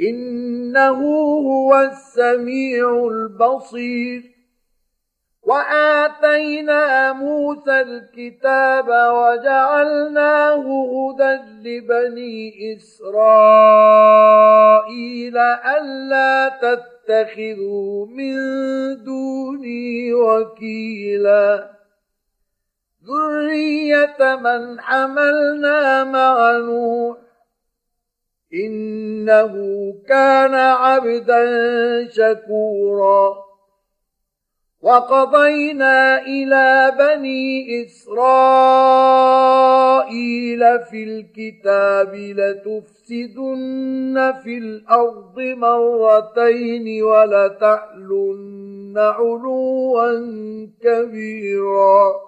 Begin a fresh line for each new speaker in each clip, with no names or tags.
إنه هو السميع البصير. وآتينا موسى الكتاب وجعلناه هدى لبني إسرائيل ألا تتخذوا من دوني وكيلا. ذرية من حملنا مع نوح إنه كان عبدا شكورا. وقضينا إلى بني إسرائيل في الكتاب لتفسدن في الأرض مرتين ولتعلن علوا كبيرا.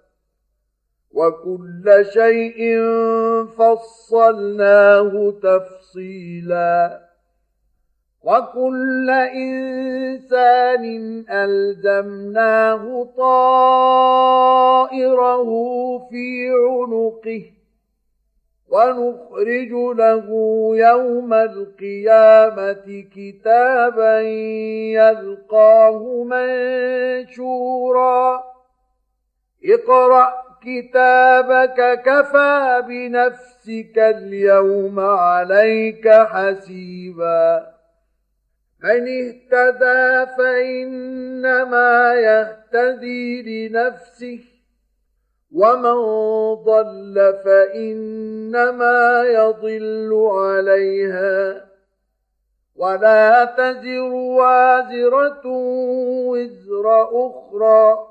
وكل شيء فصلناه تفصيلا. وكل إنسان ألزمناه طائره في عنقه ونخرج له يوم القيامة كتابا يلقاه منشورا. اقرأ كتابك كفى بنفسك اليوم عليك حسيبا. من اهتدى فإنما يهتدي لنفسه ومن ضل فإنما يضل عليها. ولا تزر وازرة وزر أخرى.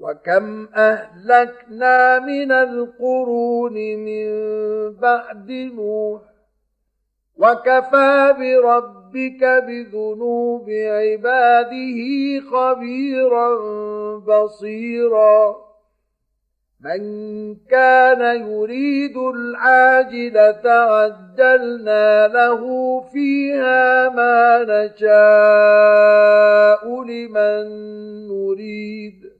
وكم اهلكنا من القرون من بعد نوح وكفى بربك بذنوب عباده خبيرا بصيرا من كان يريد العاجلة عجلنا له فيها ما نشاء لمن نريد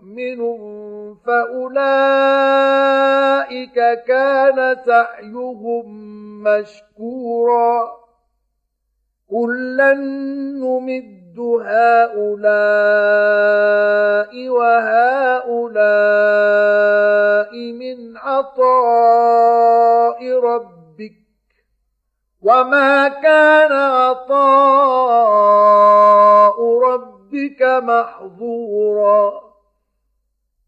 فأولئك كان سعيهم مشكورا. كلا نمد هؤلاء وهؤلاء من عطاء ربك. وما كان عطاء ربك محظورا.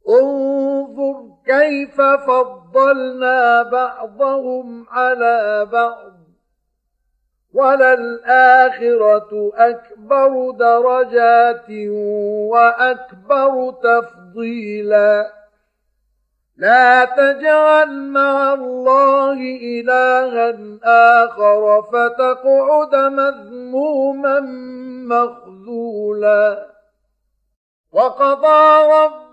انظر كيف فضلنا بعضهم على بعض وللآخرة أكبر درجات وأكبر تفضيلا. لا تجعل مع الله إلها آخر فتقعد مذموما مخذولا. وقضى رب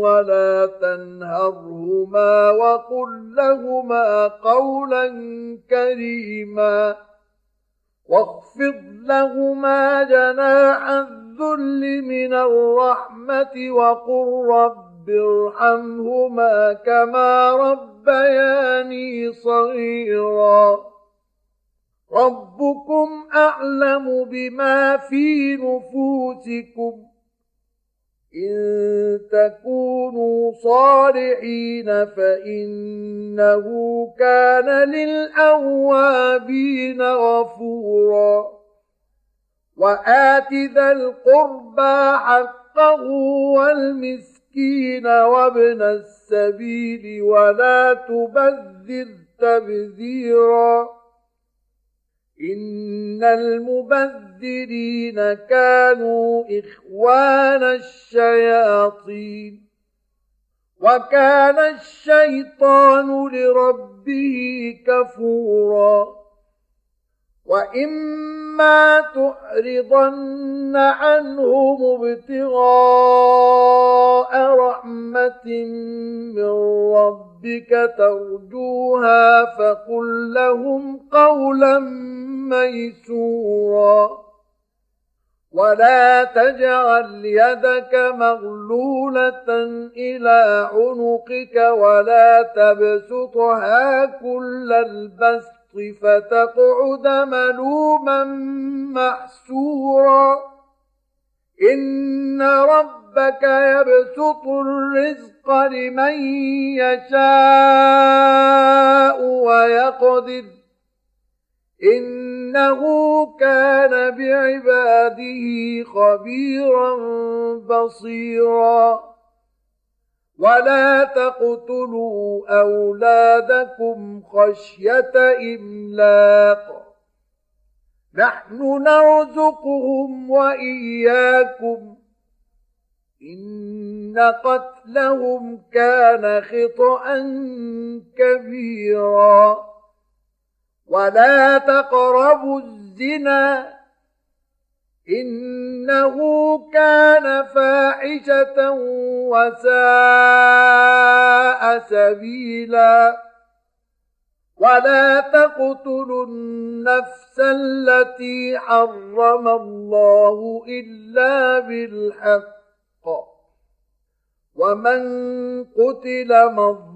ولا تنهرهما وقل لهما قولا كريما واخفض لهما جناح الذل من الرحمة وقل رب ارحمهما كما ربياني صغيرا ربكم أعلم بما في نفوسكم إن تكونوا صالحين فإنه كان للأوابين غفورا. وآت ذا القربى حقه والمسكين وابن السبيل ولا تبذر تبذيرا. إن المبذرين كانوا إخوان الشياطين وكان الشيطان لربه كفورا وإما تعرضن عنهم ابتغاء رحمة من ربك ترجوها فقل لهم قولا ميسورا. ولا تجعل يدك مغلولة إلى عنقك ولا تبسطها كل البسط فتقعد ملوما محسورا. إن ربك يبسط الرزق لمن يشاء ويقدر. إنه كان بعباده خبيرا بصيرا. ولا تقتلوا أولادكم خشية إملاق نحن نرزقهم واياكم ان قتلهم كان خطا كبيرا ولا تقربوا الزنا إنه كان فاحشة وساء سبيلا. ولا تقتلوا النفس التي حرم الله إلا بالحق. ومن قتل مظلوما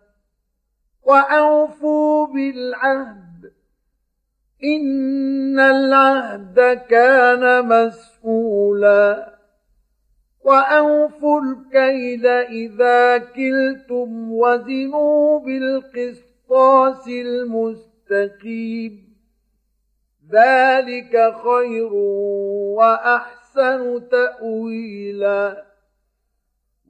وأوفوا بالعهد. إن العهد كان مسؤولا. وأوفوا الكيل إذا كلتم وزنوا بالقسطاس المستقيم. مستقيم ذلك خير وأحسن تأويلا.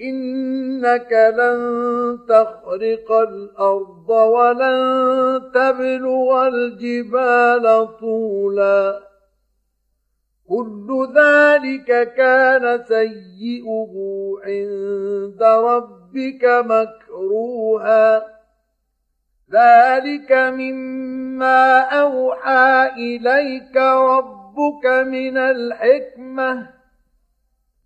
إنك لن تخرق الأرض ولن تبلغ الجبال طولا. كل ذلك كان سيئه عند ربك مكروها. ذلك مما أوحى إليك ربك من الحكمة.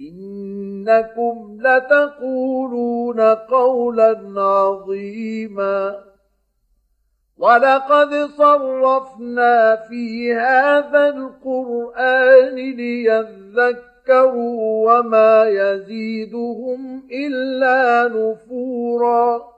إنكم لتقولون قولا عظيما ولقد صرفنا في هذا القرآن ليذكروا وما يزيدهم إلا نفورا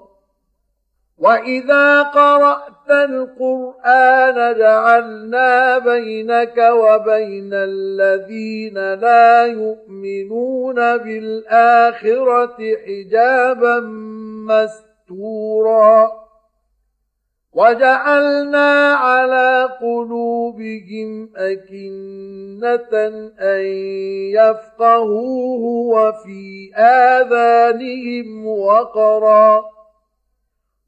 واذا قرات القران جعلنا بينك وبين الذين لا يؤمنون بالاخره حجابا مستورا وجعلنا على قلوبهم اكنه ان يفقهوه وفي اذانهم وقرا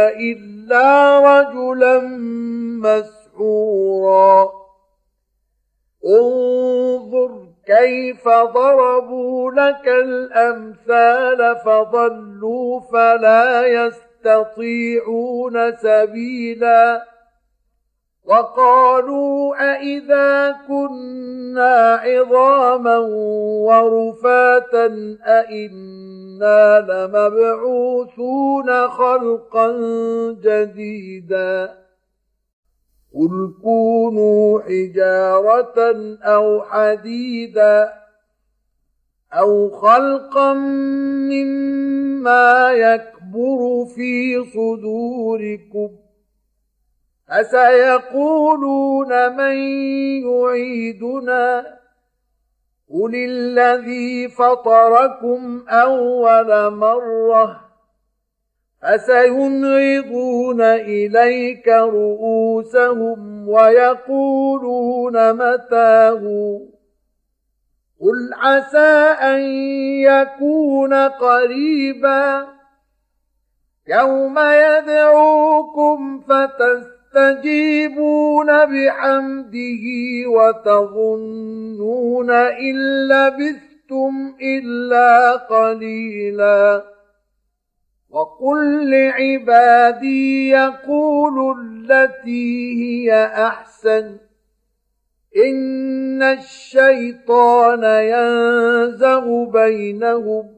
إلا رجلا مسحورا. انظر كيف ضربوا لك الأمثال فضلوا فلا يستطيعون سبيلا. وقالوا أإذا كنا عظاما ورفاتا أإنا لمبعوثون خلقا جديدا. قل كونوا حجارة أو حديدا أو خلقا مما يكبر في صدوركم. فسيقولون من يعيدنا؟ قل الذي فطركم أول مرة فسينغضون إليك رؤوسهم ويقولون متاه قل عسى أن يكون قريبا يوم يدعوكم فتستجيبون بحمده وتظنون إن لبثتم إلا قليلاً. وقل لعبادي يقولوا التي هي أحسن. إن الشيطان ينزغ بينهم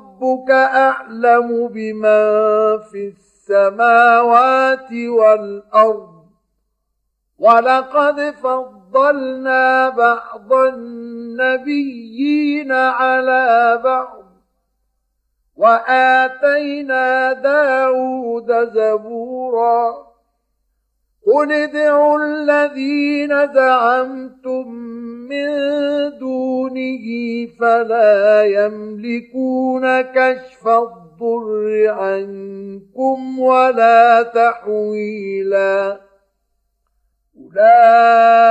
وربك أعلم بمن في السماوات والأرض. ولقد فضلنا بعض النبيين على بعض. وآتينا داود زبورا. قل ادعوا الذين زعمتم من دونه فلا يملكون كشف الضر عنكم ولا تحويلا. أولئك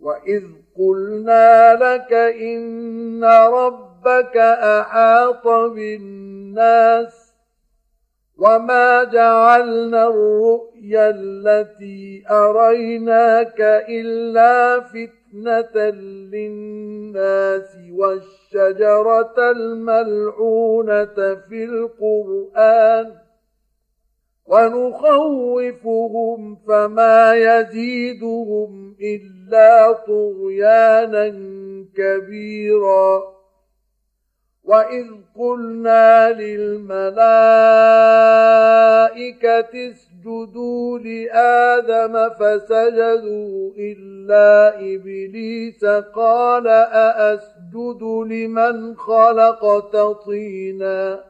وإذ قلنا لك إن ربك أحاط بالناس وما جعلنا الرؤيا التي أريناك إلا فتنة للناس والشجرة الملعونة في القرآن ونخوفهم فما يزيدهم إلا طغيانا كبيرا. وإذ قلنا للملائكة اسجدوا لآدم فسجدوا إلا إبليس قال أأسجد لمن خلقت طينا.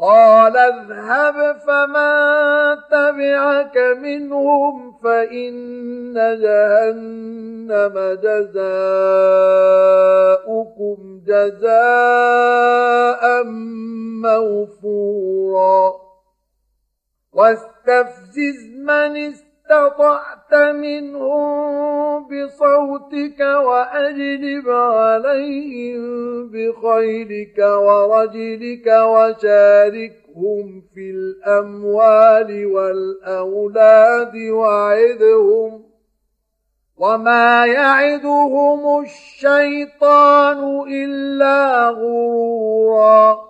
قال اذهب فمن تبعك منهم فإن جهنم جزاؤكم جزاء موفورا. واستفزز من استطعت منهم بصوتك وأجلب عليهم بخيلك ورجلك وشاركهم في الأموال والأولاد وعدهم وما يعدهم الشيطان إلا غرورا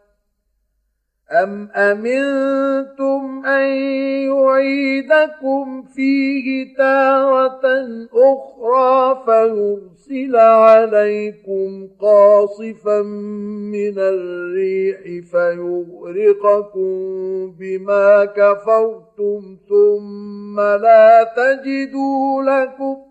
أم أمنتم أن يعيدكم فيه تارة أخرى فيرسل عليكم قاصفا من الريح فيغرقكم بما كفرتم ثم لا تجدوا لكم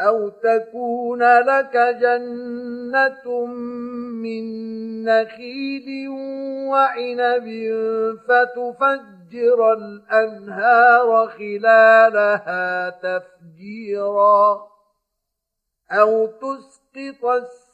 أو تكون لك جنة من نخيل وعنب فتفجر الأنهار خلالها تفجيرا أو تسقط السماء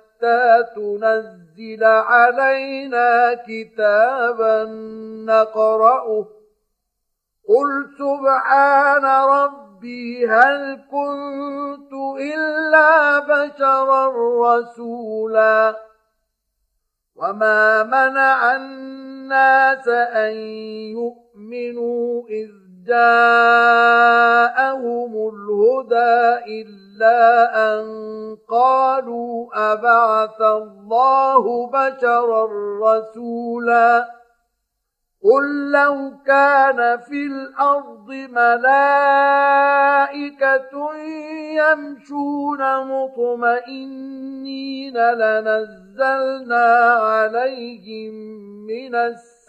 تنزل علينا كتابا نقرأه. قل سبحان ربي هل كنت إلا بشرا رسولا؟ وما منع الناس أن يؤمنوا إذ جاءهم الهدى إلا أن قالوا أبعث الله بشرا رسولا قل لو كان في الأرض ملائكة يمشون مطمئنين لنزلنا عليهم من السماء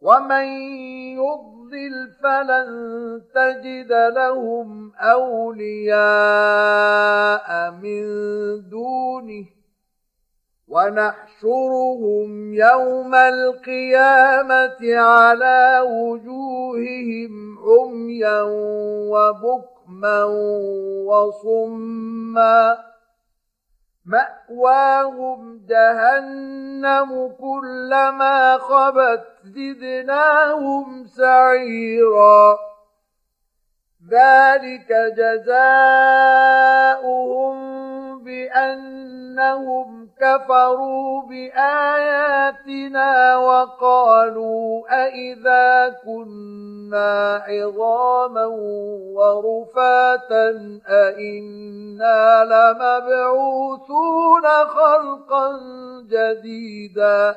ومن يضلل فلن تجد لهم اولياء من دونه ونحشرهم يوم القيامة على وجوههم عميا وبكما وصما مأواهم جهنم كلما خبت زدناهم سعيرا. ذلك جزاؤهم بأنهم كفروا بآياتنا وقالوا أإذا كنا عظاما ورفاتا أإنا لمبعوثون خلقا جديدا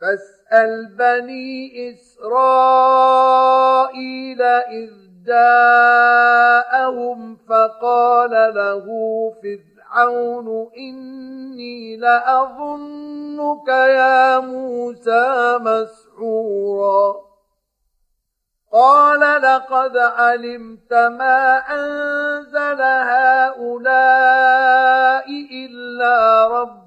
فاسأل بني إسرائيل إذ جاءهم فقال له فرعون إني لأظنك يا موسى مسحورا. قال لقد علمت ما أنزل هؤلاء إلا رب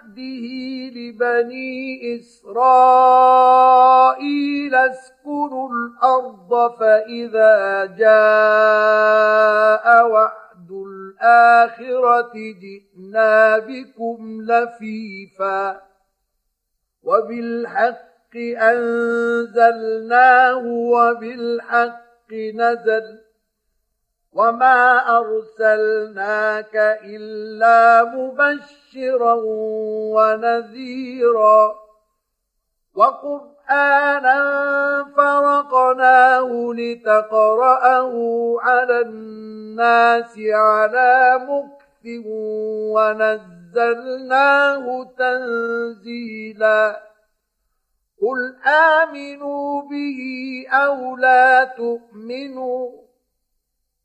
بعده لبني إسرائيل اسكنوا الأرض فإذا جاء وعد الآخرة جئنا بكم لفيفا وبالحق أنزلناه وبالحق نزل وما ارسلناك الا مبشرا ونذيرا وقرانا فرقناه لتقراه على الناس على مكث ونزلناه تنزيلا قل امنوا به أو لا تؤمنوا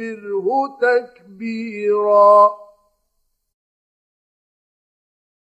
وكبره تكبيرا